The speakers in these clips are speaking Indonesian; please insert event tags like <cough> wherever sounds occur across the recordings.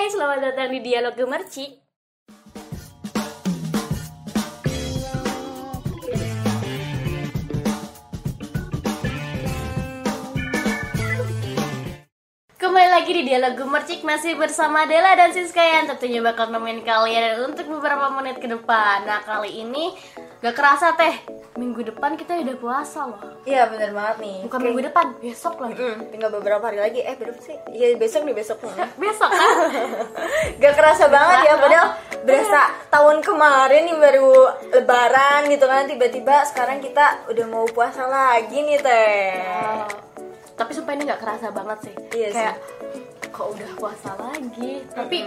Hai, selamat datang di Dialog Gemerci. Kembali lagi di Dialog Gemercik masih bersama Dela dan Siska yang tentunya bakal nemenin kalian untuk beberapa menit ke depan. Nah kali ini gak kerasa teh minggu depan kita udah puasa loh. Iya bener banget nih. Bukan Kayak- minggu depan, besok lagi. Mm, tinggal beberapa hari lagi. Eh berapa sih? Iya besok nih besok nih. <laughs> Besok kan? <laughs> Gak kerasa banget ya kerasa. padahal berasa tahun kemarin nih baru lebaran gitu kan tiba-tiba sekarang kita udah mau puasa lagi nih teh. Tapi sumpah ini gak kerasa banget sih. Iya sih. Kayak kok udah puasa lagi. Tapi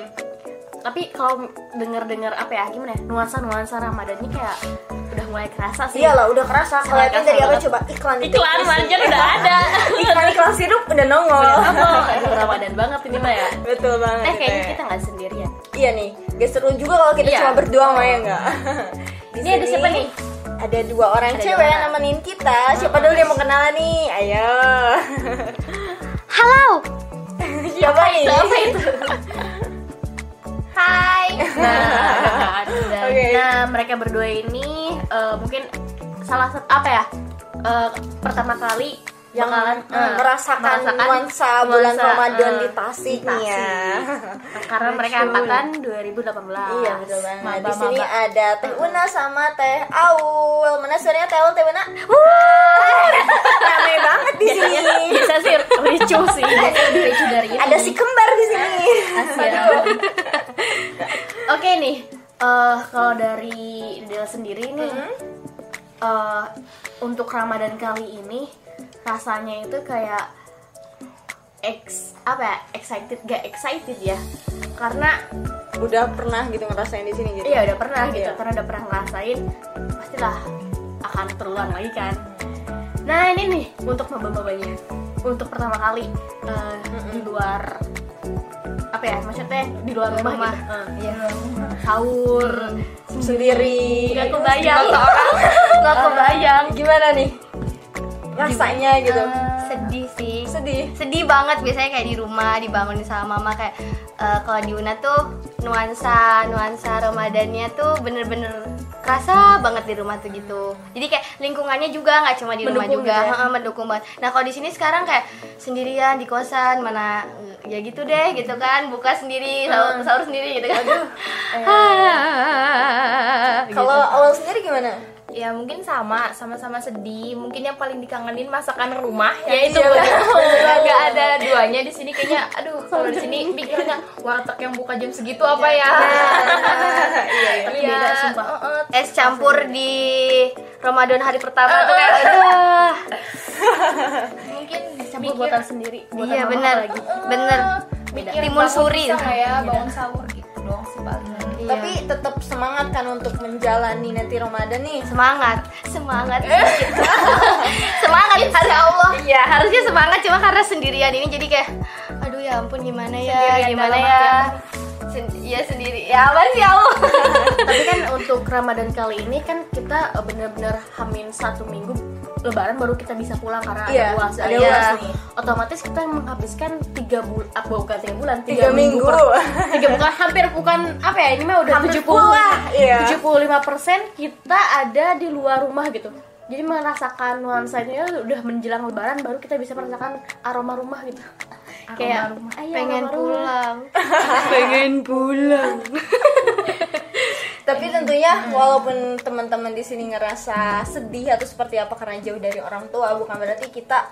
tapi kalau dengar-dengar apa ya gimana ya nuansa-nuansa Ramadan ini kayak udah mulai kerasa sih. Iyalah udah kerasa. Kalian kerasa dari apa coba iklan itu. Iklan manajer udah ada. <laughs> iklan iklan sirup udah nongol. Oh, aduh Ramadan banget ini mah ya. Betul banget. Eh kayaknya kita nggak sendirian. Iya nih, gak seru juga kalau kita Iya. cuma berdua mah ya enggak. Ini ada siapa nih? Ada dua orang Ada cewek dua yang nemenin kita. Siapa dulu yang mau kenalan nih? Ayo. Halo. <laughs> Siapa nih? Siapa itu? <laughs> Hai. <laughs> Nah, dan- Oke. nah, mereka berdua ini eh, mungkin salah satu apa ya? eh, pertama kali yang bakalan, mm, eh, merasakan, nuansa bulan nuansa, Ramadan eh, di Tasik nih ya. Tasik. Karena mereka angkatan 2018. Iya betul banget. Maba, di sini maba. ada Teh Una sama Teh Aul. Mana suaranya Teh Aul, Teh Una? <laughs> Rame banget di sini. Bisa sih ricu sih. <laughs> Ricu dari ini. Ada si kembar di sini. Asia. Oke nih, eh kalau dari Del sendiri nih, eh, untuk Ramadan kali ini rasanya itu kayak ex apa ya excited gak excited ya. Karena Udah pernah gitu ngerasain di sini gitu. iya udah pernah gitu Iya. karena udah pernah ngerasain pastilah akan terulang lagi kan. Nah ini nih untuk maba-mabanya untuk pertama kali eh, di luar apa ya maksudnya di luar rumah, Rumah. gitu Eh, Iya. sahur Sendiri. nggak kebayang nggak kebayang Gimana nih? Rasanya gitu. sedih sih Sedih. sedih banget biasanya kayak di rumah dibangunin sama mama kayak eh, kalau di Una tuh nuansa nuansa Ramadannya tuh bener-bener kerasa banget di rumah tuh gitu. Jadi kayak lingkungannya juga nggak cuma di rumah Mendukung juga. gitu ya? mendukung banget. Nah kalau di sini sekarang kayak sendirian di kosan mana ya gitu deh gitu kan. Buka sendiri sahur, sahur sendiri gitu kan. <laughs> Gitu. Kalau awal sendiri gimana? Ya mungkin sama, sama-sama sedih. Mungkin yang paling dikangenin masakan rumah. Ya, itu iya, betul. <laughs> Gak ada duanya di sini. Kayaknya. Aduh, kalau di sini pikirnya warteg yang buka jam segitu apa ya? <laughs> tapi Iya. beda sumpah. es campur di Ramadan hari pertama tuh kayak aduh. Mungkin campur buatan sendiri buatan iya lagi. Bener mikir timun suri. nggak ya bangun sahur Iya. Tapi tetap semangat kan untuk menjalani nanti Ramadan nih. semangat. Semangat. <laughs> Semangat harus Allah. Iya harusnya semangat cuma karena sendirian ini jadi kayak aduh ya ampun gimana ya? Sendirian gimana ya? Sen- ya sendiri. Ya apa sih Allah. <laughs> Tapi kan untuk Ramadan kali ini kan kita eh, bener-bener hamin satu minggu Lebaran baru kita bisa pulang karena Iya, ada uas. ada Iya. uas nih. Otomatis kita menghabiskan tiga bulan, ah, bukan tiga bulan, Tiga minggu. per- tiga bukan hampir bukan apa ya ini mah udah tujuh puluh iya. tujuh puluh lima persen kita ada di luar rumah gitu. Jadi merasakan nuansanya udah menjelang Lebaran baru kita bisa merasakan aroma rumah gitu. Kayak "Ayo, pengen aroma rumah." pulang <laughs> pengen pulang. <laughs> Tapi tentunya walaupun teman-teman di sini ngerasa sedih atau seperti apa karena jauh dari orang tua, bukan berarti kita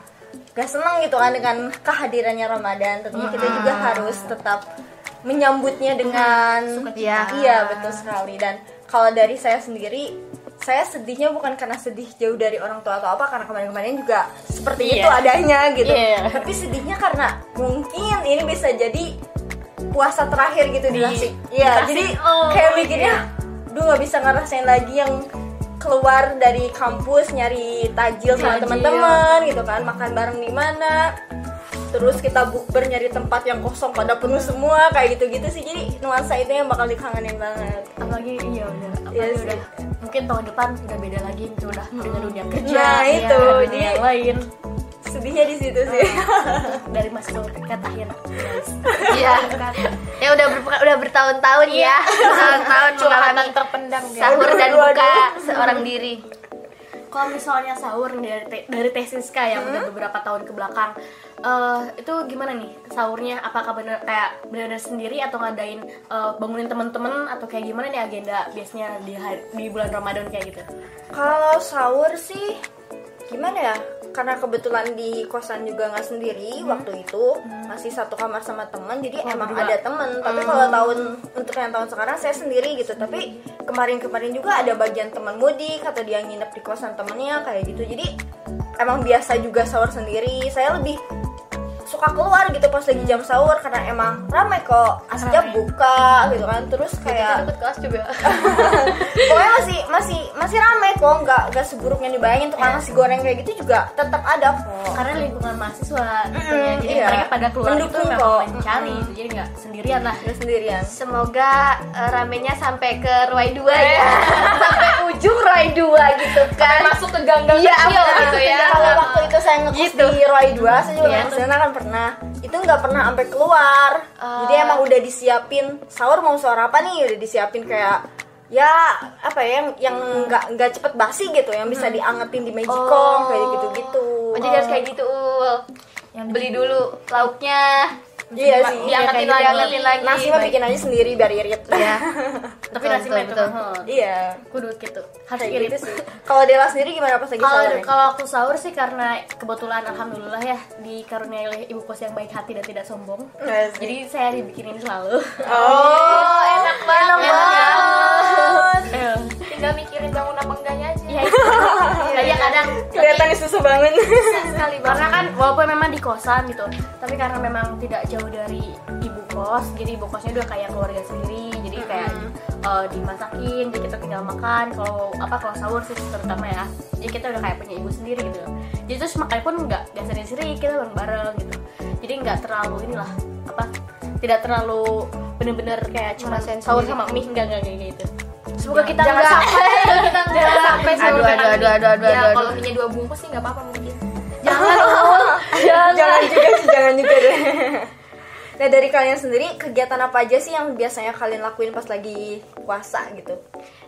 gak senang gitu kan dengan kehadirannya Ramadan. Tentunya kita juga harus tetap menyambutnya dengan Iya. Iya, betul sekali. Dan kalau dari saya sendiri, saya sedihnya bukan karena sedih jauh dari orang tua atau apa, karena kemarin-kemarin juga seperti Iya. itu adanya gitu. Iya. Tapi sedihnya karena mungkin ini bisa jadi puasa terakhir gitu di Di- Iya, jadi Oh, kayak mikirnya, duh nggak bisa ngerasain lagi yang keluar dari kampus nyari tajil sama teman-teman gitu kan, makan bareng di mana. Terus kita bukber nyari tempat yang kosong pada penuh semua kayak gitu-gitu sih. Jadi nuansa itu yang bakal dikangenin banget. apalagi iya udah apalagi sih. udah mungkin tahun depan udah beda lagi udah dengan dunia kerja Nah, ya, itu. Jadi- yang lain Sedihnya di situ sih. <laughs> dari masuk ke tingkat akhir iya ya udah ber- udah bertahun-tahun ya bertahun-tahun mengalami terpendam sahur dan Aduh, aduh, buka seorang diri Kalau misalnya sahur dari te- dari Teh Siska yang udah beberapa tahun ke belakang, eh, itu gimana nih sahurnya? Apakah bener kayak benar sendiri atau ngadain eh, bangunin temen-temen atau kayak gimana nih agenda biasanya di hari- di bulan Ramadan kayak gitu? Kalau sahur sih gimana ya? Karena kebetulan di kosan juga nggak sendiri waktu itu masih satu kamar sama teman, jadi emang berdua. ada teman. Tapi kalau tahun untuk yang tahun sekarang saya sendiri gitu. Tapi kemarin-kemarin juga ada bagian teman mudik atau dia nginep di kosan temennya kayak gitu. Jadi emang biasa juga sahur sendiri. Saya lebih suka keluar gitu pas lagi jam sahur karena emang ramai kok aslinya buka gitu kan terus kayak ikut kelas coba <laughs> pokoknya masih masih masih ramai kok nggak nggak seburuk yang dibayangin tukang nasi goreng kayak gitu juga tetap ada kok Karena lingkungan mahasiswa, gitu ya. jadi iya. mereka pada keluar itu Mendukung memang kok. mencari, jadi nggak sendirian lah. nggak sendirian semoga eh, ramenya sampai ke Ruai 2 ya sampai ujung Ruai 2 gitu kan masuk ke gang-gang Iya, kecil betul. gitu ya kalau waktu itu saya ngekos Gitu. di Roy 2 saya juga Iya. sana kan pernah itu nggak pernah sampai keluar. Oh. jadi emang udah disiapin. Sahur mau sahur apa nih? Udah disiapin kayak ya apa ya yang yang nggak nggak cepet basi gitu yang bisa diangetin di magicom kayak gitu gitu oh, jadi harus kayak gitu Ul. Yang beli dulu lauknya iya sih kayak diangetin gitu, lagi. diangetin lagi. Nasi mah bikin aja sendiri biar irit. Ya <laughs> Tapi nasi mah itu iya. Kudu gitu. Harus irit. gitu sih. Kalau Dela sendiri gimana pas lagi Kalau kalau aku sahur sih karena kebetulan alhamdulillah ya dikaruniai oleh ibu kos yang baik hati dan tidak sombong. Sih. Jadi saya dibikinin selalu. oh enak banget. Eh, tinggal mikirin bangun apa enggaknya aja Iya. Iya, <laughs> kadang kelihatannya susah banget sekali karena kan walaupun memang di kosan gitu, tapi karena memang tidak jauh dari ibu kos, jadi ibu kosnya udah kayak keluarga sendiri, jadi kayak eh, dimasakin, jadi kita tinggal makan. Kalau apa kalau sahur sih terutama ya, jadi kita udah kayak punya ibu sendiri gitu. Jadi terus makannya pun nggak nggak sendiri-sendiri, kita bareng-bareng gitu. Jadi nggak terlalu inilah apa, tidak terlalu bener-bener kayak cuma sahur sama mie enggak enggak kayak gitu. Semoga kita jangan enggak. sampai kita <laughs> jangan sampai Aduh, aduh, aduh, aduh, aduh, ya aduh, kalau minyak dua bungkus sih nggak apa-apa mungkin. Jangan, <laughs> jangan. jangan juga sih jangan juga deh. <laughs> Nah dari kalian sendiri kegiatan apa aja sih yang biasanya kalian lakuin pas lagi puasa gitu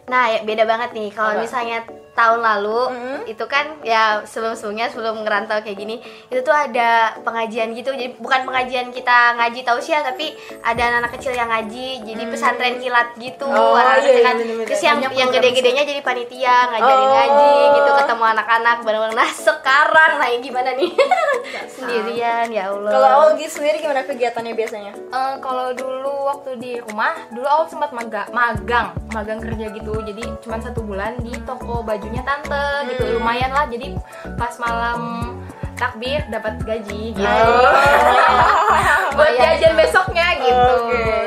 Nah, ya beda banget nih. Kalau misalnya tahun lalu Mm-hmm. itu kan ya sebelum-sebelumnya sebelum ngerantau kayak gini, itu tuh ada pengajian gitu. Jadi bukan pengajian kita ngaji tausiah tapi ada anak-anak kecil yang ngaji. Jadi pesantren kilat gitu. Mm. Oh, anak-anak iya, iya, kilat. bener-bener. Terus yang Banyak yang gede-gedenya jadi panitia ngajarin Oh. ngaji gitu, ketemu anak-anak bareng-bareng. Nah, sekarang nah ini gimana nih? <laughs> Sendirian ya Allah. kalau awal gitu sendiri gimana kegiatannya biasanya Eh, kalau dulu waktu di rumah dulu awal sempat maga, magang magang kerja gitu jadi cuma satu bulan di toko bajunya tante gitu. Lumayan lah. Jadi pas malam takbir dapat gaji gitu. Buat Lumayan. jajan besoknya gitu.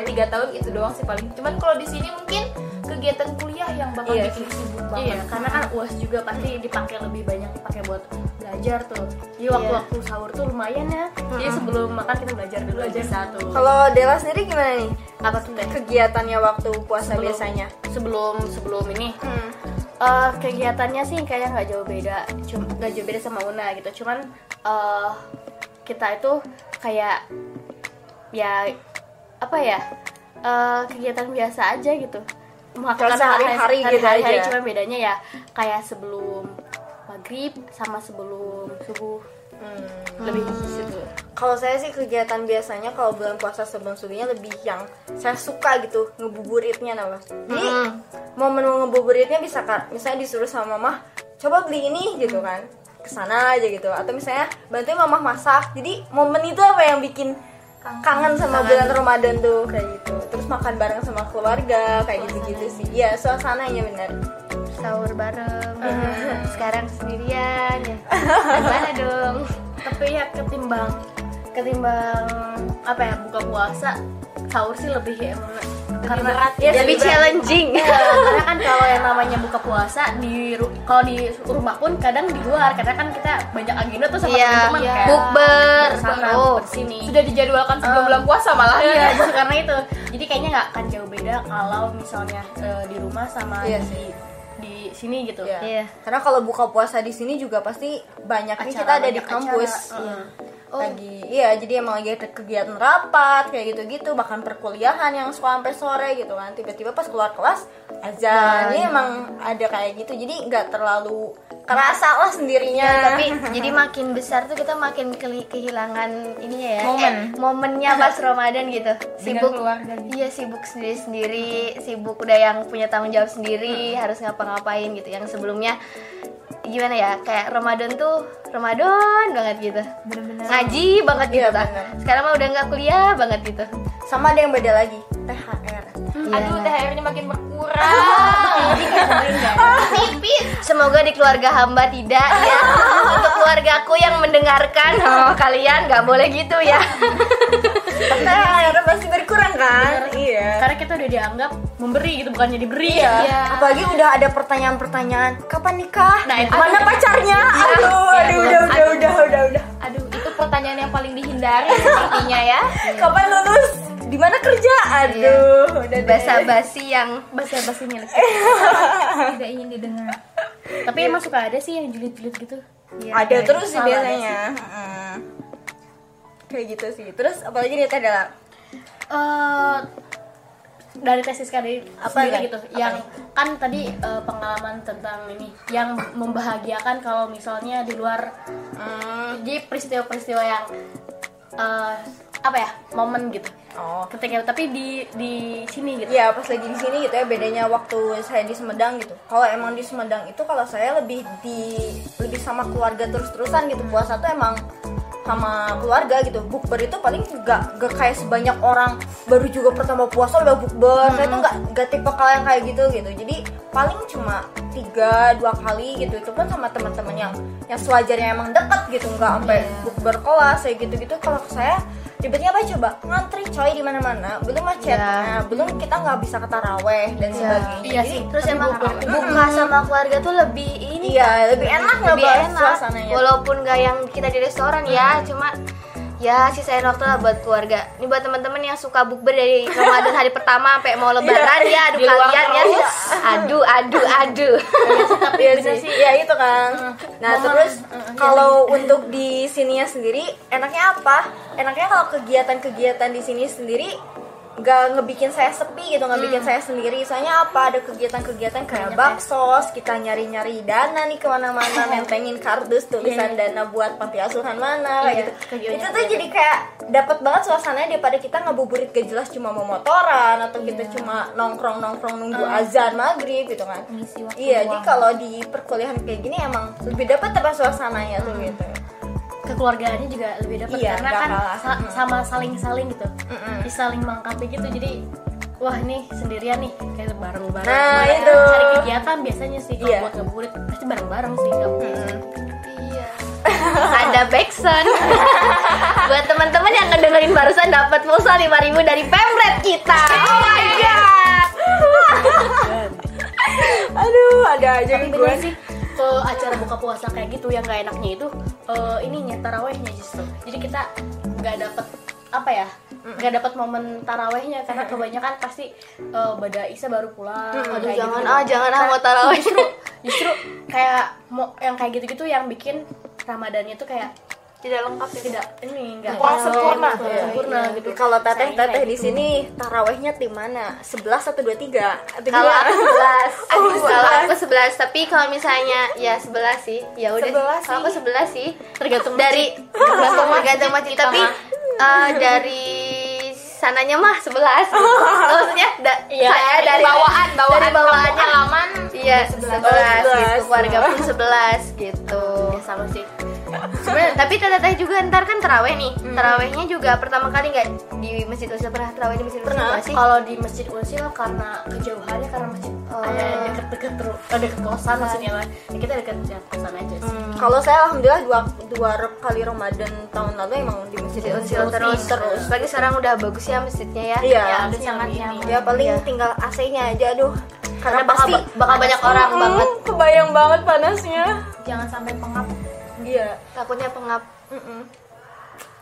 Tiga tahun itu doang sih paling. Cuman kalau di sini mungkin kegiatan kuliah yang bakal Iya. bikin sibuk banget. Iya, karena kan uas juga pasti dipakai lebih banyak dipakai buat belajar tuh. Jadi waktu-waktu sahur tuh lumayan ya. Jadi sebelum makan kita belajar dulu aja. Satu. kalau Dela sendiri gimana nih? Apa tuh kegiatannya waktu puasa Sebelum- biasanya? Sebelum sebelum ini. Hmm. eh, kegiatannya sih kayaknya nggak jauh beda, cuma nggak jauh beda sama Una gitu. Cuman eh, kita itu kayak ya apa ya? Eh, kegiatan biasa aja gitu. Melakukan sehari-hari gitu sehari-hari, aja. Cuma bedanya ya kayak sebelum maghrib sama sebelum subuh Hmm. lebih situ. Kalau saya sih kegiatan biasanya kalau bulan puasa sebelum subuhnya lebih yang saya suka gitu ngebuburitnya nama. Jadi momen mau ngebuburitnya bisa kan, misalnya disuruh sama mama, coba beli ini gitu kan, ke sana aja gitu. Atau misalnya bantuin mama masak. Jadi momen itu apa yang bikin kangen sama bulan Ramadan tuh kayak gitu. Terus makan bareng sama keluarga kayak gitu-gitu sih. Iya suasananya bener. sahur bareng. Sekarang sendirian ya. Gimana dong? tapi ya ketimbang ketimbang apa ya buka puasa sahur sih lebih emang karena ya Lebih challenging. Iya, karena kan kalau yang namanya buka puasa di kalau di rumah pun kadang di luar karena kan kita banyak agenda tuh sama Iya, teman-teman iya. kayak Bukber. bersama Oh. bersini sudah dijadwalkan sebelum bulan puasa malah iya justru <laughs> karena itu jadi kayaknya nggak akan jauh beda kalau misalnya eh, di rumah sama Iya di di sini gitu Iya. Iya. Karena kalau buka puasa di sini juga pasti banyak nih kita ada di kampus. acara. Heeh. lagi iya jadi emang lagi ada kegiatan rapat kayak gitu-gitu bahkan perkuliahan yang suka sampai sore gitu kan. Tiba-tiba pas keluar kelas azan. Ini emang ada kayak gitu jadi nggak terlalu kerasa lah sendirinya. Ya, tapi <laughs> jadi makin besar tuh kita makin keli- kehilangan ininya ya. Momen. eh, momennya pas Ramadan gitu. Sibuk. iya sibuk sendiri sendiri sibuk udah yang punya tanggung jawab sendiri harus ngapa-ngapain gitu. Yang sebelumnya gimana ya kayak Ramadan tuh Ramadan banget gitu. Ngaji banget gitu Iya, sekarang mah udah nggak kuliah banget gitu. Sama ada yang beda lagi THR Aduh, THR-nya makin berkurang. Semoga di keluarga hamba tidak ya untuk keluargaku yang mendengarkan oh, kalian nggak boleh gitu ya THR pasti berkurang kan iya Karena kita udah dianggap memberi gitu bukannya diberi Iya. ya. Apalagi udah ada pertanyaan-pertanyaan, kapan nikah? Nah, itu- mana pacarnya? Aduh, aduh, udah, udah, udah, udah, udah. Aduh, itu pertanyaan yang paling dihindari sepertinya ya. <laughs> Kapan lulus? Di mana kerja? Aduh, udah deh. basa basi yang Bahasa basinya <laughs> Tidak ingin didengar. Tapi emang suka ada sih yang julid-julid gitu. Ada terus sih biasanya. Mm. Kayak gitu sih. Terus apalagi nih teh adalah eh dari tesis kali Apa sendiri gitu Apa yang nih? kan tadi eh, pengalaman tentang ini yang membahagiakan kalau misalnya di luar mm, jadi peristiwa-peristiwa yang eh, apa ya momen gitu oh. ketika tapi di di sini gitu Iya pas lagi di sini gitu ya bedanya waktu saya di Sumedang gitu. Kalau emang di Sumedang itu kalau saya lebih di lebih sama keluarga terus-terusan gitu puasa tuh emang sama keluarga gitu. Bukber itu paling gak, gak kayak sebanyak orang baru juga pertama puasa udah bukber. Saya tuh gak, gak tipe kalian kayak gitu gitu. Jadi paling cuma tiga dua kali gitu. Itu pun sama teman-teman yang yang sewajarnya emang deket gitu. Nggak sampai bukber kelas kayak gitu gitu kalau saya ribetnya apa coba? Ngantri coy di mana-mana. Belum macetnya belum kita nggak bisa ke taraweh dan sebagainya. Iya Jadi, sih. terus emang buka sama keluarga tuh lebih ini iya lebih enak lebih nggak enak. suasananya? Walaupun gak yang kita di restoran ya cuma ya sisain waktu lah buat keluarga. Ini buat teman-teman yang suka bukber dari Ramadan hari pertama sampai mau lebaran ya. Aduh kalian ya. aduh aduh aduh. Iya sih, ya itu kan. Nah terus kalau untuk di sininya sendiri, enaknya apa? Enaknya kalau kegiatan-kegiatan di sini sendiri nggak ngebikin saya sepi gitu, nggak bikin saya sendiri. Soalnya apa? Ada kegiatan-kegiatan kayak baksos, kita nyari-nyari dana nih ke mana-mana, <laughs> nentengin kardus tulisan dana buat panti asuhan mana, kayak Iya, gitu. kegiatan Itu tuh jadi kayak dapat banget suasananya daripada kita ngabuburit gak jelas cuma mau motoran atau kita cuma nongkrong-nongkrong nunggu azan maghrib gitu kan. Iya, jadi kalau di perkuliahan kayak gini emang lebih dapat apa suasananya tuh gitu. Kekeluargaannya juga lebih dapat Iya, karena nggak kan sa- Mm. sama saling-saling gitu. Mm-mm. Bisa saling melengkapi gitu jadi wah ini sendirian nih kayak bareng-bareng. Nah, Ke mana itu. cari kegiatan biasanya sih kalau Iya. buat ngabuburit pasti bareng-bareng sih ngabuburit iya <laughs> ada backsound. <laughs> Buat teman-teman yang ngedengerin barusan dapat pulsa 5000 dari pemret kita. Oh my god. <laughs> Aduh, ada aja tapi nih gue sih ke acara buka puasa kayak gitu yang gak enaknya itu eh, ininya tarawehnya justru. Jadi kita nggak dapet apa ya nggak dapat momen tarawehnya karena kebanyakan pasti eh, bada isa baru pulang Aduh kayak jangan gitu-gitu. ah jangan ah mau tarawih justru <laughs> justru kayak mau yang kayak gitu-gitu yang bikin ramadannya tuh kayak tidak lengkap ya tidak ini enggak Kurang sempurna. sempurna Iya. gitu. Kalau teteh teteh di sini tarawehnya tim mana? 11 atau 23? Atau kalau gimana? aku sebelas. Oh, kalau 11. aku sebelas. Tapi kalau misalnya ya sebelas sih. Ya udah 11 kalau aku sebelas sih. Tergantung <laughs> dari tergantung <laughs> tergantung kita tapi eh, dari sananya mah sebelas. <laughs> Maksudnya da- Iya. saya dari bawaan bawaan dari bawaannya kampung halaman iya sebelas gitu. 11. keluarga pun sebelas gitu. Ya sama sih Sebenarnya tapi teteh juga ntar kan teraweh nih terawehnya juga pertama kali nggak di masjid usil pernah teraweh di masjid usil Pernah. kalau di masjid Unsil karena kejauhannya karena masjid Oh. ada deket-deket terus ada deket kosan maksudnya lah ya kita deket ya, kosan aja sih Hmm, Kalau saya alhamdulillah dua dua kali Ramadan tahun lalu emang di masjid usil terus terus lagi sekarang udah bagus ya masjidnya ya Iya. ya udah sangat ini. nyaman. Ya paling Iya. tinggal AC-nya aja aduh. karena bakal bakal banyak orang Hmm, banget Kebayang banget panasnya. jangan sampai pengap Iya. takutnya pengap Mm-mm.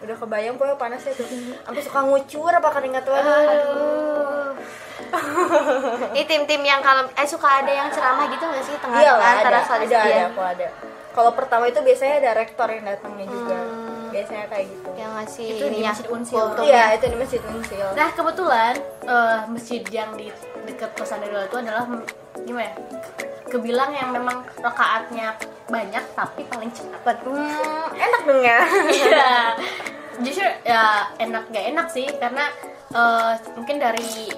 Udah kebayang pokoknya panasnya tuh. Sampai suka ngucur apa keringat tuh. Aduh. Aduh. Ini tim-tim yang kalau eh suka ada yang ceramah gitu nggak sih tengah Iya lah, antara ada, ada, ada, aku ada. Kalau pertama itu biasanya ada rektor yang datangnya juga. biasanya kayak gitu yang ngasih Itu di Masjid Unsil. kultum. iya itu di masjid Unsil Nah kebetulan eh, masjid yang di dekat kosan Nurul itu adalah mm, gimana? ya, Kebilang yang memang rokaatnya banyak tapi paling cepat. hmm, enak dong ya Iya. Justru ya enak gak enak sih karena eh, mungkin dari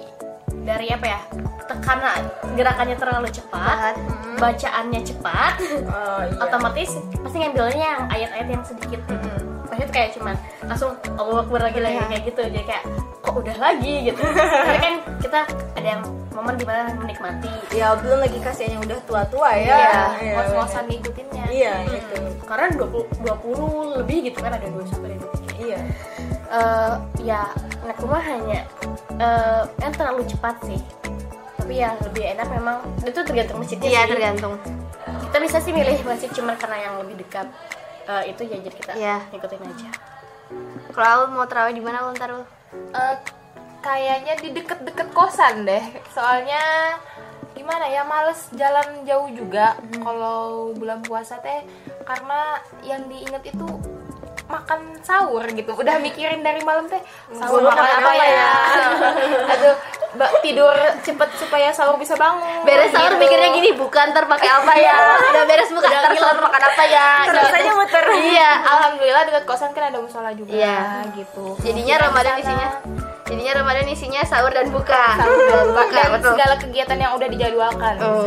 dari apa ya? Karena gerakannya terlalu cepat, Cepat. bacaannya cepat, oh, iya. otomatis pasti ngambilnya yang ayat-ayat yang sedikit. Maksudnya kayak cuman langsung Allah Akbar lagi lagi kayak gitu. Jadi kayak kok udah lagi? gitu. <laughs> Tapi kan kita ada yang momen di mana menikmati. ya belum lagi kasihan yang udah tua-tua ya. Iya, Iya, ngos-ngosan ngikutinnya. Iya gitu Karena 20, 20 lebih gitu kan ada 21 dan 23. iya. Eh ya anak rumah hanya eh yang terlalu cepat sih. Tapi ya lebih enak memang itu tergantung masjidnya Iya tergantung. kita bisa sih milih masjid cuma karena yang lebih dekat Eh, itu ya jadi kita Iya. ikutin aja. Kalau mau terawih di mana Ul ntar Ul? Eh, kayaknya di deket-deket kosan deh. Soalnya gimana ya males jalan jauh juga kalau bulan puasa teh. Karena yang diinget itu makan sahur gitu. Udah mikirin dari malam teh. Sahur makan apa apa ya? <laughs> Aduh tidur cepet supaya sahur bisa bangun Beres sahur gitu. mikirnya gini, bukan ntar pakai apa ya? <laughs> Udah beres bukan ntar sahur makan apa ya? terus Gitu. aja muter Iya, alhamdulillah dekat kosan kan ada musola juga Iya. gitu Jadinya Di Ramadan sana. isinya Jadinya Ramadan isinya sahur dan buka. sahur dan <laughs> buka, Buka, dan betul. segala kegiatan yang udah dijadwalkan Oh.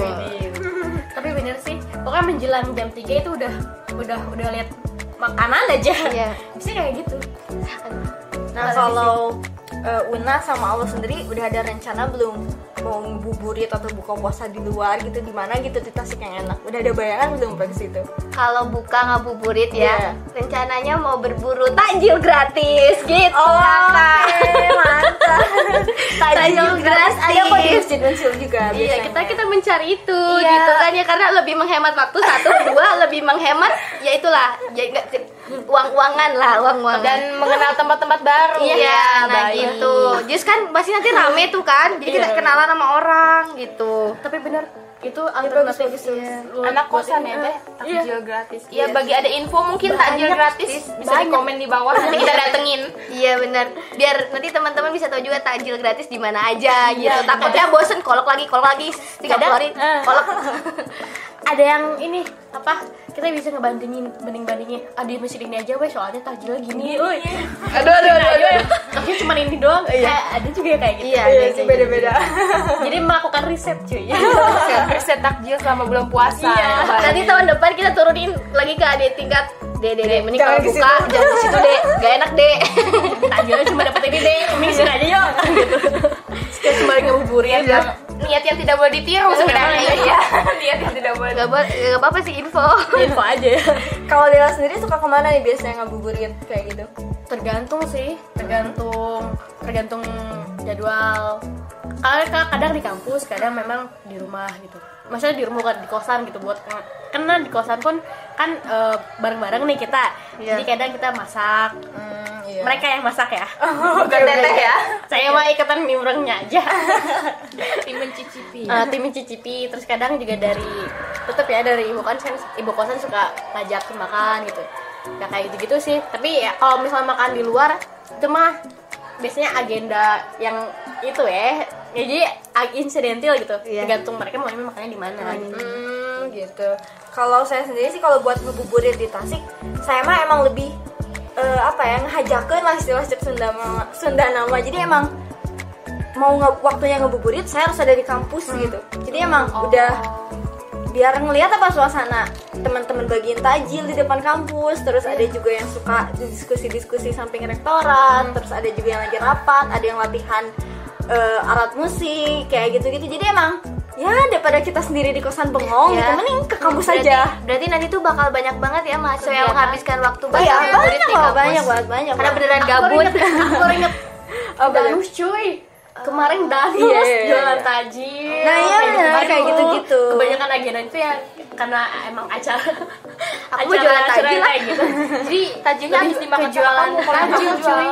tapi bener sih pokoknya menjelang jam 3 itu udah udah udah lihat makanan aja Iya. bisa kayak gitu Nah kalau eh, Una sama Allah sendiri udah ada rencana belum mau ngabuburit atau buka puasa di luar gitu di mana gitu di Tasik yang enak? Udah ada bayangan belum ke situ? Kalau buka ngabuburit Iya. ya, rencananya mau berburu takjil gratis gitu. Oh, kakak. oke, mantap. <laughs> Takjil gratis. Ada kok di Masjid juga Iya, biasanya. kita kita mencari itu Iya. gitu kan ya karena lebih menghemat waktu satu, <laughs> dua lebih menghemat ya itulah ya enggak uang-uangan lah, uang-uangan. dan mengenal tempat-tempat baru Iya, nah baik. gitu. Just kan pasti nanti rame tuh kan. Jadi kita kenalan sama orang gitu. tapi bener itu bagus, alternatif bagus, iya. anak kosan ya eh, teh iya. takjil gratis iya bagi ada info mungkin takjil gratis bisa di komen di bawah nanti kita <laughs> datengin Iya benar. Biar nanti teman-teman bisa tahu juga takjil gratis di mana aja gitu. Takutnya bosen kolok lagi, kolok lagi. Tiga hari eh. kolok. <laughs> ada yang ini apa? Kita bisa ngebandingin banding bandingin ah di masjid ini aja weh soalnya takjilnya gini woi Aduh, aduh, aduh, aduh. tapi cuma ini doang. Kayak ada juga yang kayak gitu. Iya, Iya ada sih kayak beda-beda. <laughs> jadi melakukan riset cuy. Riset takjil selama bulan puasa. Iya. Nanti tahun depan kita turunin lagi ke adik tingkat. Deh, deh, deh, mending kalau buka, jangan ke situ deh, gak enak deh. takjilnya cuma dapat ini deh ini sini aja yuk. Kayak cuma yang niat yang tidak boleh ditiru sebenarnya. Ya <laughs> niat yang tidak boleh. Gak, apa- gak apa-apa sih info. info aja. <laughs> Kalau Dela sendiri suka ke mana nih biasanya ngabuburit kayak gitu? tergantung sih. Tergantung tergantung jadwal. Kadang kadang di kampus kadang memang di rumah gitu maksudnya di rumah bukan di kosan gitu buat karena di kosan pun kan eh, bareng-bareng nih kita. Iya. jadi kadang kita masak. Hmm, iya. mereka yang masak ya? Bukan teteh ya. Saya mah ikutan nimbrengnya aja. <laughs> Tim mencicipi. Eh, tim mencicipi. Terus kadang juga dari tetap ya dari ibu kosan ibu kosan suka ngajakin makan gitu. Ya kayak gitu gitu sih. Tapi ya kalau misalnya makan di luar itu mah biasanya agenda yang itu ya jadi ag- insidental gitu Iya. tergantung mereka maunya makannya di mana gitu. Hmm, gitu. Kalau saya sendiri sih kalau buat ngebuburit di Tasik, saya mah emang lebih eh, apa ya ngehajakeun lah istilah cek Sunda Sunda nama. Jadi emang mau nge waktunya ngebuburit saya harus ada di kampus gitu. Jadi emang udah biar ngelihat apa suasana teman-teman bagian tajil di depan kampus. Terus ada juga yang suka diskusi-diskusi samping rektorat. Terus ada juga yang lagi rapat ada yang latihan eh, alat musik kayak gitu-gitu. Jadi emang ya daripada kita sendiri di kosan bengong Ya. gitu mending ke kampus berarti, aja. Berarti nanti tuh bakal banyak banget ya mahasiswa yang menghabiskan waktu oh ya banyak kampus. banyak banget banyak Karena beneran Aku gabut. inget, aku inget Oh, danus cuy kemarin danus Iya, iya, iya, jualan iya. tajil Nah, iya, gitu-gitu. kayak gitu-gitu. kebanyakan agenda itu ya karena emang acara Aku mau jualan tajil. lah. gitu. Jadi tajilnya habis dimakan jualan tajil cuy.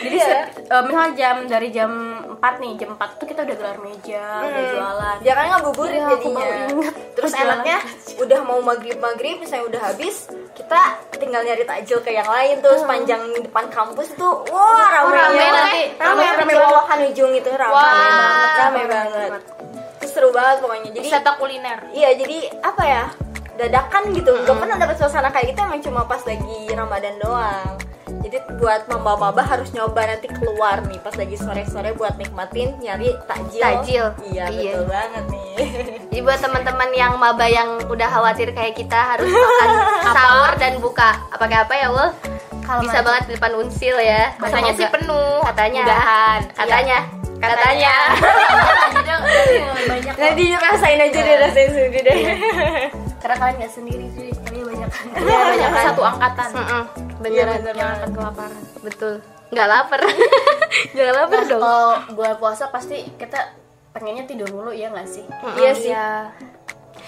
jadi se- eh, misalnya jam dari jam 4 nih jam 4 tuh kita udah gelar meja udah jualan. Ya kan ngabuburit Iya, jadinya. Terus Jualan enaknya udah mau maghrib maghrib misalnya udah habis, kita tinggal nyari takjil ke yang lain tuh sepanjang depan kampus itu wah rame rame banget. nanti. rame rame ujung itu rame Wah. banget rame banget seru banget pokoknya. Jadi wisata kuliner. Iya jadi apa ya dadakan gitu. Gak pernah dapet suasana kayak gitu emang cuma pas lagi ramadan doang. Jadi buat mamba-mamba harus nyoba nanti keluar nih pas lagi sore-sore buat nikmatin nyari takjil. Takjil. iya, Iya. betul banget nih. <laughs> Jadi buat teman-teman yang maba yang udah khawatir kayak kita harus makan <laughs> sahur dan buka apa kayak apa ya Wul? Bisa banget di depan unsil ya. katanya sih penuh Katanya. mudahan Katanya. Katanya. banyak kok. nanti rasain aja deh rasain sendiri deh <laughs> karena kalian nggak sendiri cuy kalian banyak Iya, banyak satu angkatan Mm-mm, Iya, Beneran. bener jangan banget. akan kelaparan Betul. Nggak lapar. <laughs> Nggak lapar Nah, dong. kalau bulan puasa pasti kita pengennya tidur dulu ya nggak sih iya sih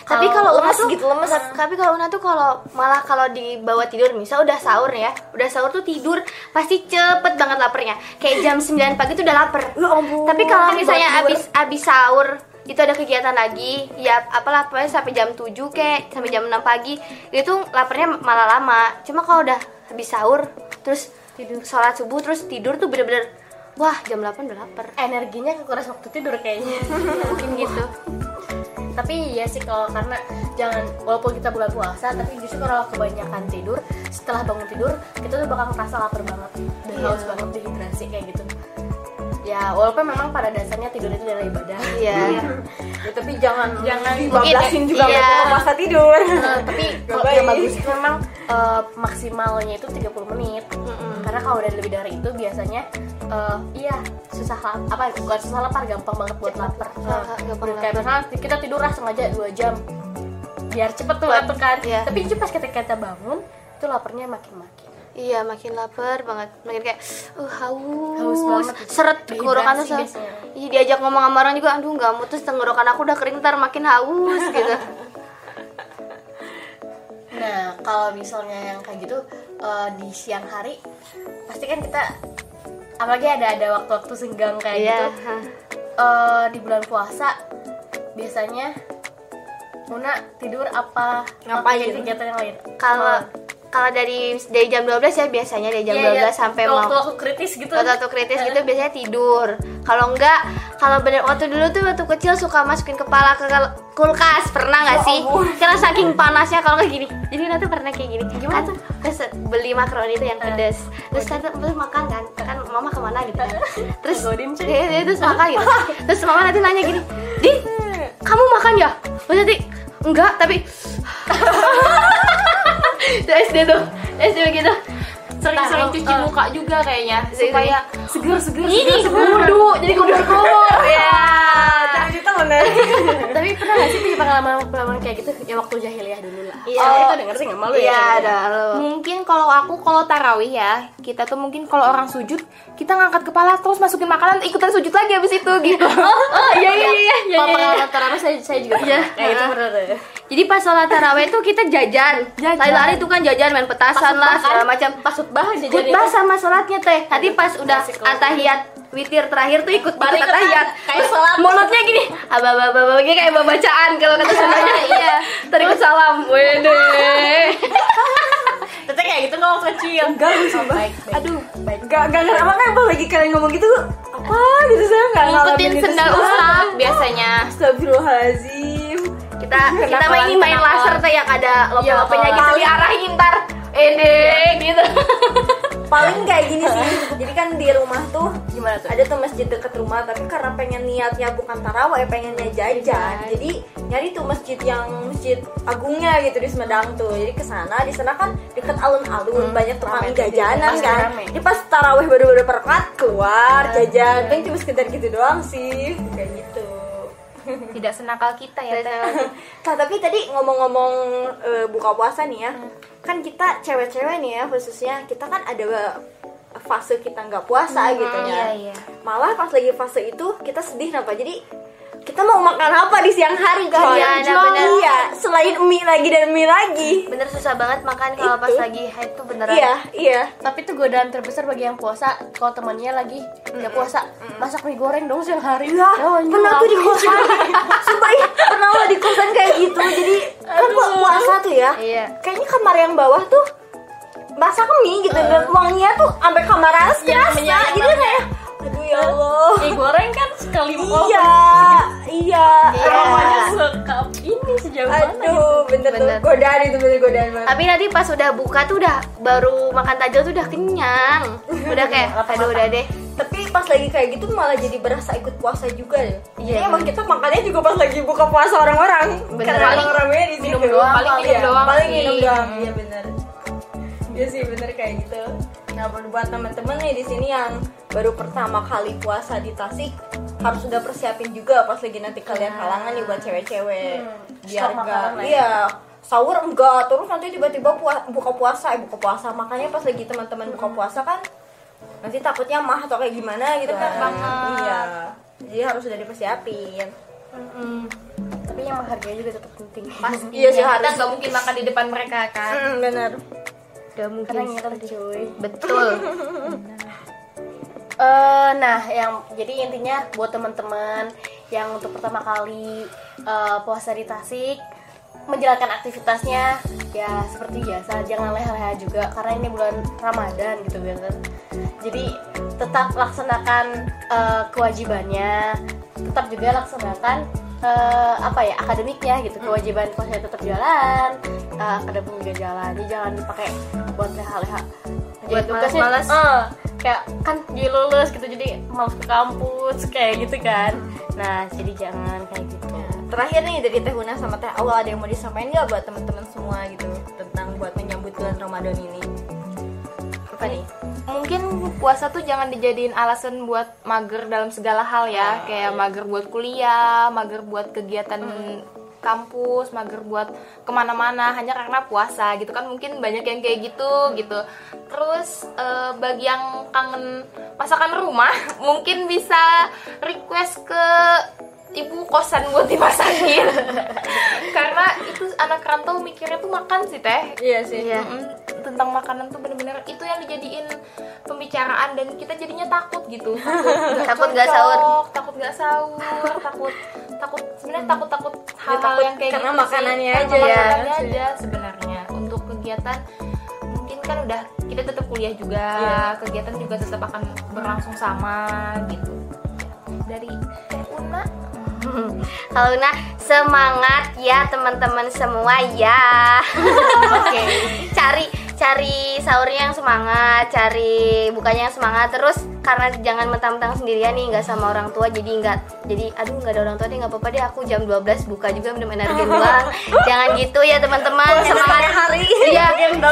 Tapi kalau lemes tuh gitu, lemes. Tapi kalau Una tuh kalau malah kalau dibawa tidur misal udah sahur ya, udah sahur tuh tidur pasti cepet banget laparnya. Kayak jam 9 pagi tuh udah lapar. Ya ampun. Tapi kalau Kan misalnya abis abis sahur itu ada kegiatan lagi, ya apalah pokoknya sampai jam 7 kayak sampai jam 6 pagi itu laparnya malah lama. Cuma kalau udah habis sahur terus tidur sholat subuh terus tidur tuh bener-bener wah jam 8 udah lapar. energinya kekuras waktu tidur kayaknya <laughs> Mungkin gitu. Tapi ya sih kalau karena jangan walaupun kita bulan puasa tapi justru kalau kebanyakan tidur setelah bangun tidur kita tuh bakal ngerasa lapar banget. Dan haus banget dehidrasi kayak gitu. Ya walaupun memang pada dasarnya tidur itu adalah ibadah Iya. <laughs> Ya, tapi jangan jangan. dibablasin juga iya. masa tidur. Nah, tapi <laughs> kalau yang bagus itu memang eh, maksimalnya itu 30 menit. Karena kalau udah lebih dari itu biasanya eh, iya susah apa bukan susah lapar gampang banget buat lapar. Nah, gampang kayak misalnya kita tidur lah sengaja 2 jam biar cepet tuh lapar kan. Iya. tapi itu pas ketika kita bangun itu laparnya makin makin Iya makin lapar banget. Makin kayak uh haus, Haus banget. seret tenggorokan tuh. Iya diajak ngomong sama orang juga aduh nggak mutus tenggorokan aku udah kering ntar makin haus <laughs> gitu. Nah, kalau misalnya yang kayak gitu eh, di siang hari, pasti kan kita apalagi ada ada waktu-waktu senggang kayak Iya, gitu. eh, di bulan puasa biasanya Muna tidur apa Ngapain? apa kegiatan yang lain? kalau kalau dari dari jam 12 ya biasanya dari jam Iya, 12 iya. sampai mau waktu-waktu kritis gitu. waktu kritis gitu biasanya tidur. Kalau enggak kalau bener waktu dulu tuh waktu kecil suka masukin kepala ke kulkas. Pernah nggak sih? karena saking panasnya kalau kayak gini. Jadi nanti pernah kayak gini. Gimana tuh? terus beli makaroni itu yang pedes. Terus kan terus makan kan? Kan mama ke mana gitu kan? Terus dia, dia terus makan gitu. <laughs> Terus mama nanti nanya gini di kamu makan ya? Berarti enggak tapi <laughs> itu SD tuh SD begitu sering-sering cuci muka juga kayaknya supaya seger-seger ini kudu jadi kubur-kubur ya ditemenin Tapi pernah gak sih punya pengalaman-pengalaman kayak gitu? Ya waktu jahiliyah dulu lah? Iya. Oh, itu denger sih nggak malu ya? iya kayaknya. ada mungkin kalau aku kalau tarawih ya kita tuh mungkin kalau orang sujud kita ngangkat kepala terus masukin makanan ikutan sujud lagi habis itu gitu. <laughs> Oh iya iya iya iya Kalau pengalaman tarawih saya, saya juga pernah. kayak gitu pernah tuh. jadi pas sholat taraweh tuh kita jajan. Lari-lari tuh kan jajan main petasan lah segala macam. Pas khutbah aja jadi. khutbah sama sholatnya teh. Nanti pas udah atahiyat witir terakhir tuh ikut balik atahiyat Kayak sholat. mulutnya gini abah abah abah kayak bawa bacaan kalau kata <laughs> Sundanya. Iya. Tarik salam. Wede. <laughs> Teteh kayak gitu nggak waktu kecil. Enggak, gue sumpah. Baik, baik. Aduh, Gak, gak ngerti apa kan pas lagi kalian ngomong gitu? Apa gitu saya gak ngikutin sendal ustaz biasanya. Astagfirullahaladzim. Kita kita main ini main laser teh yang ada lope-lopenya Iya, gitu diarahin ntar ede gitu. Paling kayak gini sih. <laughs> Jadi kan di rumah tuh Gimana tuh? Ada tuh masjid deket rumah Tapi karena pengen niatnya bukan taraweh Pengennya jajan. Jadi nyari tuh masjid yang Masjid agungnya gitu di Sumedang tuh. Jadi ke sana di sana kan deket alun-alun Banyak tukang rame tuh, jajanan kan. rame. Jadi pas taraweh baru-baru perkat Keluar jajan. Kan cuma sekedar gitu doang sih. Kayak gitu <laughs> tidak senakal kita ya teh Nah, tapi tadi ngomong-ngomong eh, buka puasa nih ya, kan kita cewek-cewek nih ya khususnya kita kan ada fase kita nggak puasa gitu ya. iya, iya. Malah pas lagi fase itu kita sedih kenapa? Jadi kita mau makan apa di siang hari kan? Iya, nah, bener. Iya, selain mie lagi dan mie lagi. bener susah banget makan kalau pas Itu. lagi haid tuh beneran Iya, iya. Tapi tuh godaan terbesar bagi yang puasa kalau temannya lagi nggak puasa masak mie goreng dong siang hari. Lah, Ya, anjing, pernah tuh di kosan. <laughs> Sumpah ya, pernah lo di kosan kayak gitu. Jadi kan pu- puasa tuh ya Iya. kayaknya kamar yang bawah tuh masak mie gitu dan wanginya tuh sampai kamar atas kerasa menyengat jadi kayak aduh ya Allah. Mie goreng kan sekali mau iya iya. Aromanya sekap ini sejauh mana gitu. aduh bener, tuh. Bener. godaan itu bener godaan banget. Tapi nanti pas udah buka tuh udah baru makan tajil tuh udah kenyang. Udah kayak aduh udah deh. tapi pas lagi kayak gitu malah jadi berasa ikut puasa juga deh Iya, emang kita makannya juga pas lagi buka puasa orang-orang. Karena Paling orang-orangnya di minum situ. doang, paling minum minum doang paling minum doang. Iya bener. Iya sih bener kayak gitu nah buat teman-teman nih di sini yang baru pertama kali puasa di Tasik harus sudah persiapin juga pas lagi nanti kalian halangan nih buat cewek-cewek. Biar stok enggak ya. iya sahur enggak terus nanti tiba-tiba buka puasa eh buka puasa. Makanya pas lagi teman-teman buka puasa kan nanti takutnya mah atau kayak gimana gitu Bener kan. banget. iya jadi harus sudah dipersiapin. Tapi yang menghargai juga tetap penting. Pasti <laughs> Iya sih, kita harus. nggak mungkin makan di depan mereka kan? Hmm, benar Gak mungkin. karena ngiler cuy Betul. <laughs> Eh, nah, yang jadi intinya buat teman-teman yang untuk pertama kali eh, puasa di Tasik menjalankan aktivitasnya ya seperti biasa, jangan leha-leha juga karena ini bulan Ramadan gitu kan. Jadi tetap laksanakan eh, kewajibannya, tetap juga laksanakan eh, apa ya akademiknya gitu kewajiban puasa tetap jalan, eh, akademik juga jalan, jadi jangan dipakai buat leha-leha. Buat tugasnya, malas-malas. eh, kayak kan jadi lulus gitu jadi malas ke kampus kayak gitu kan. Nah jadi jangan kayak gitu. Terakhir nih dari Teh Huna sama Teh Awal ada yang mau disampaikan nggak buat teman-teman semua gitu tentang buat menyambut bulan Ramadan ini apa nih? Mungkin puasa tuh jangan dijadiin alasan buat mager dalam segala hal ya. Kayak mager buat kuliah mager buat kegiatan kampus mager buat ke mana-mana hanya karena puasa gitu kan. Mungkin banyak yang kayak gitu gitu. Terus eh, bagi yang kangen masakan rumah <laughs> mungkin bisa request ke ibu kosan buat dimasakin <laughs> karena itu anak rantau mikirnya tuh makan sih teh iya sih Iya. Mm, tentang makanan tuh bener-bener itu yang dijadiin pembicaraan dan kita jadinya takut gitu <laughs> takut Takut nggak sahur. takut nggak sahur takut takut sebenarnya takut takut hal-hal takut yang kayak karena gitu makanannya sih. aja Karena ya. makanannya aja sebenarnya untuk kegiatan mungkin kan udah kita tetap kuliah juga Iya. kegiatan juga tetap akan berlangsung sama gitu dari Teh Una <laughs> Kalau nah semangat ya teman-teman semua ya. <laughs> Oke. Cari cari sahurnya yang semangat, cari bukanya yang semangat. Terus karena jangan mentang-mentang sendirian nih nggak sama orang tua jadi nggak jadi aduh nggak ada orang tua deh nggak apa-apa deh aku jam 12 buka juga minum energi <laughs> doang. jangan gitu ya teman-teman. Semangat hari Iya,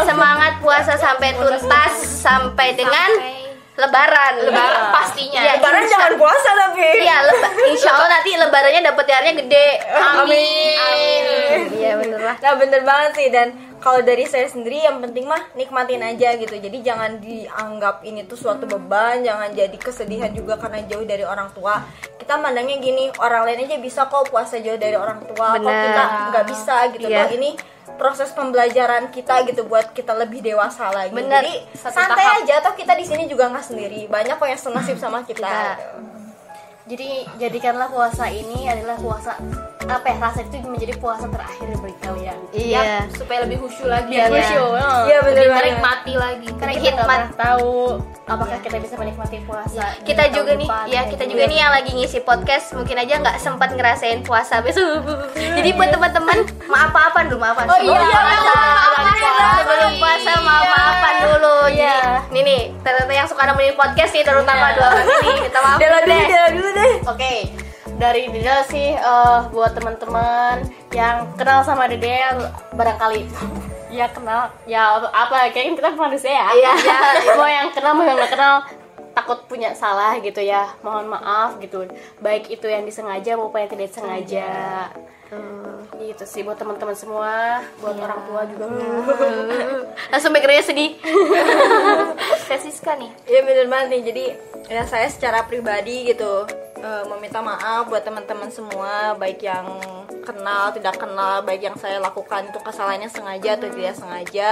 semangat puasa sampai tuntas sampai dengan lebaran. lebaran pastinya Iya, lebaran insya- jangan puasa tapi Iya, leba- <laughs> insya Allah nanti lebarannya dapat THR-nya gede. Amin. Amin. Iya bener lah. Nah bener banget sih dan kalau dari saya sendiri yang penting mah nikmatin aja gitu Jadi jangan dianggap ini tuh suatu beban Jangan jadi kesedihan juga karena jauh dari orang tua Kita mandangnya gini orang lain aja bisa kok puasa jauh dari orang tua Kok kita nggak bisa gitu Iya. Loh, Ini proses pembelajaran kita gitu buat kita lebih dewasa lagi Bener. Jadi santai tahap. aja toh kita di sini juga nggak sendiri Banyak kok yang senasib sama kita, gitu. jadi jadikanlah puasa ini adalah puasa apa ya rasa itu menjadi puasa terakhir bagi kalian Iya. supaya lebih khusyuk lagi Iya. khusyuk. Iya bener lebih banget menikmati lagi karena kita nggak hikmat. tahu apakah kita bisa menikmati puasa di Kita juga nih, depan, ya kita gitu. juga nih yang lagi ngisi podcast mungkin aja nggak sempat ngerasain puasa besok. <laughs> Jadi buat teman-teman maaf-maafan dulu, maafan. Oh iya, puasa, dulu. sebelum puasa maaf-maafan dulu. Jadi Iya. nih nih, ternyata yang suka nemenin podcast nih terutama Iya. dua orang ini, kita maaf dulu dulu, deh. dulu deh Oke, dari Dede sih eh, buat teman-teman yang kenal sama Dede barangkali ya kenal ya apa kayaknya kita manusia ya. Iya. Ya, mau yang kenal mau yang nggak kenal takut punya salah gitu ya. Mohon maaf gitu. Baik itu yang disengaja maupun yang tidak disengaja. Gitu sih buat teman-teman semua, buat orang tua juga. Langsung backgroundnya sedih. <laughs> Teh Siska nih Iya bener banget nih. Jadi ya saya secara pribadi gitu eh, meminta maaf buat teman-teman semua, baik yang kenal tidak kenal, baik yang saya lakukan itu kesalahannya sengaja atau tidak sengaja.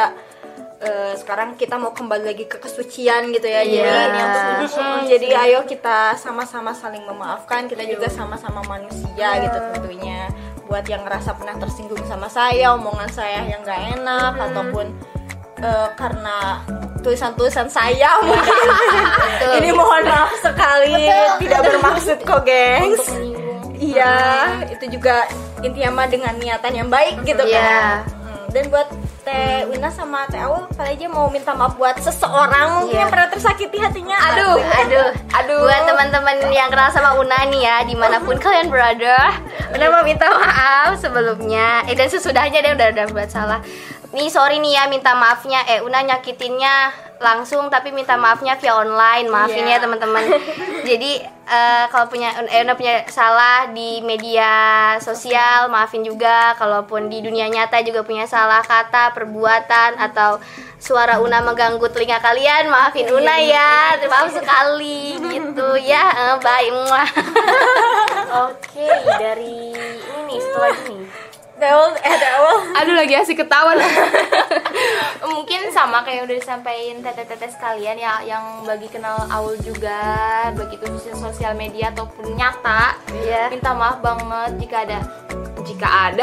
eh, sekarang kita mau kembali lagi ke kesucian gitu ya. Iya. Jadi Mm, jadi ayo kita sama-sama saling memaafkan. Kita juga sama-sama manusia gitu tentunya. Buat yang ngerasa pernah tersinggung sama saya, omongan saya yang nggak enak ataupun eh, karena tulisan-tulisan saya mungkin. <laughs> Ini mohon maaf sekali, tidak bermaksud kok, gengs. Iya, itu juga intinya mah dengan niatan yang baik gitu Iya. kan. Hmm, Dan buat Teh Wina sama Teh Aul, kali aja mau minta maaf buat seseorang mungkin Iya. yang pernah tersakiti hatinya. Aduh, aduh, Aduh. Buat teman-teman yang kenal sama Una nih ya, di mana pun kalian berada, Una mau minta maaf sebelumnya. Eh dan sesudahnya deh udah udah buat salah. Nih sorry nih ya, minta maafnya. Eh Una nyakitinnya langsung tapi minta maafnya via online. Maafin Iya. ya teman-teman. <laughs> Jadi eh, kalau punya eh, Una punya salah di media sosial, maafin juga. Kalaupun di dunia nyata juga punya salah kata, perbuatan atau suara Una mengganggu telinga kalian, maafin Una ya. Terima kasih sekali gitu ya. Eh, Bye. <laughs> Oke, dari ini nih setelah ini. Teh Aul, eh Teh Aul. Aduh lagi asik ketawa <laughs> Mungkin sama kayak udah disampaikan teteh-teteh sekalian ya yang bagi kenal Aul juga begitu di sosial media ataupun nyata. Iya. Minta maaf banget jika ada jika ada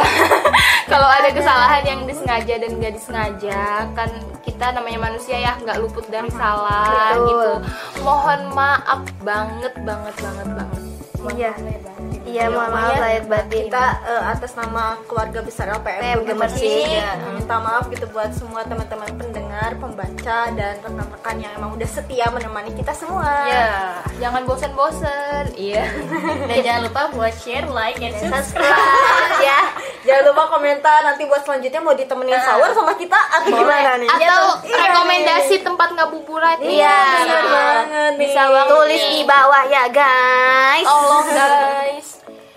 <laughs> kalau ada kesalahan yang disengaja dan nggak disengaja kan kita namanya manusia ya nggak luput dari salah Betul. gitu mohon maaf banget banget banget banget Iya. Iya, mohon maaf lahir batin. Kita eh, atas nama keluarga besar LPM PM Gemersi Gemersi, ini minta maaf gitu buat semua teman-teman pendengar, pembaca dan rekan-rekan yang emang udah setia menemani kita semua. Ya. jangan bosen-bosen iya <laughs> Dan jangan lupa buat share, like, and subscribe. Ya. Jangan lupa komentar nanti buat selanjutnya mau ditemenin sahur sama kita atau gimana nih? atau Iya, rekomendasi tempat ngabuburit Iya. Bener banget nih. Bisa banget tulis di bawah ya, guys. Allah guys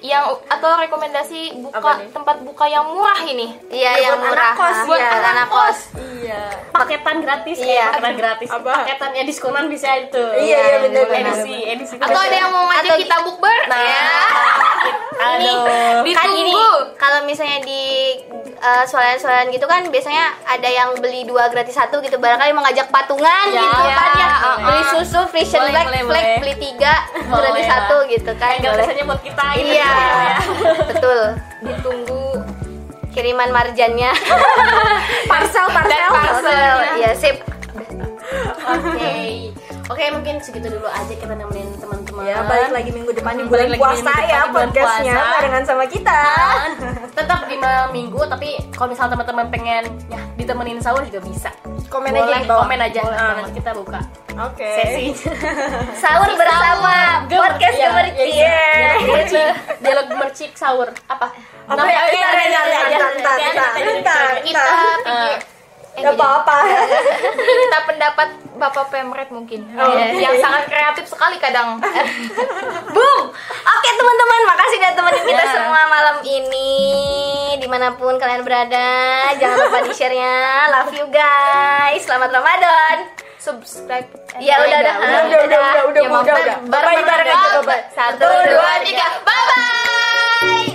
yang atau rekomendasi buka tempat buka yang murah ini Iya, Ya, yang buat murah. anak kos, Buat ya. anak kos. Iya. Paketan gratis Iya. ya, paketan gratis. Apa? Paketannya diskonan bisa itu. Iya, iya, bener, Edisi, edisi. atau ada yang mau ngajak Atau- kita bukber Nah, ya aduh. Kan gini, ditunggu kalau misalnya di uh, soalan-soalan gitu kan biasanya ada yang beli dua gratis satu gitu barangkali mau ngajak patungan Ya, gitu kan ya boleh. beli susu Boleh, Black boleh, Flag boleh. beli tiga Boleh gratis lah. satu gitu kan Yang boleh. gratisannya buat kita gitu iya ya. betul ditunggu kiriman marjannya Parcel, parcel. Parcel. iya sip Oke. Oke, mungkin segitu dulu aja kita nemenin teman-teman. Ya, balik lagi minggu depan di bulan puasa ya podcastnya barengan sama kita. <laughs> Tetap di malam minggu, tapi kalau misalnya teman-teman pengen ya ditemenin sahur juga bisa. Komen aja Boleh, di bawah. komen aja. Boleh. Nanti kita buka Oke. sesi. <laughs> sahur bersama podcast Iya, Gemerci iya, iya. Dialog mercik, dialog mercik sahur. Apa? Apa ya? Bentar, bentar, bentar, bentar, bentar, bentar, kita bentar. pikir Gak apa-apa. <laughs> kita pendapat Bapak Pemret mungkin Oh, Ya, oke. yang sangat kreatif sekali kadang <laughs> Boom. Oke teman-teman, makasih udah temenin kita Ya. semua malam ini di mana pun kalian berada. Jangan lupa di share-nya. Love you guys. Selamat Ramadan. subscribe Ya udah udah. Udah, udah, udah, udah, udah, Ya, mau udah, udah. bareng- Bye-bye, bareng aja, bye-bye. Satu, dua, tiga. Bye bye.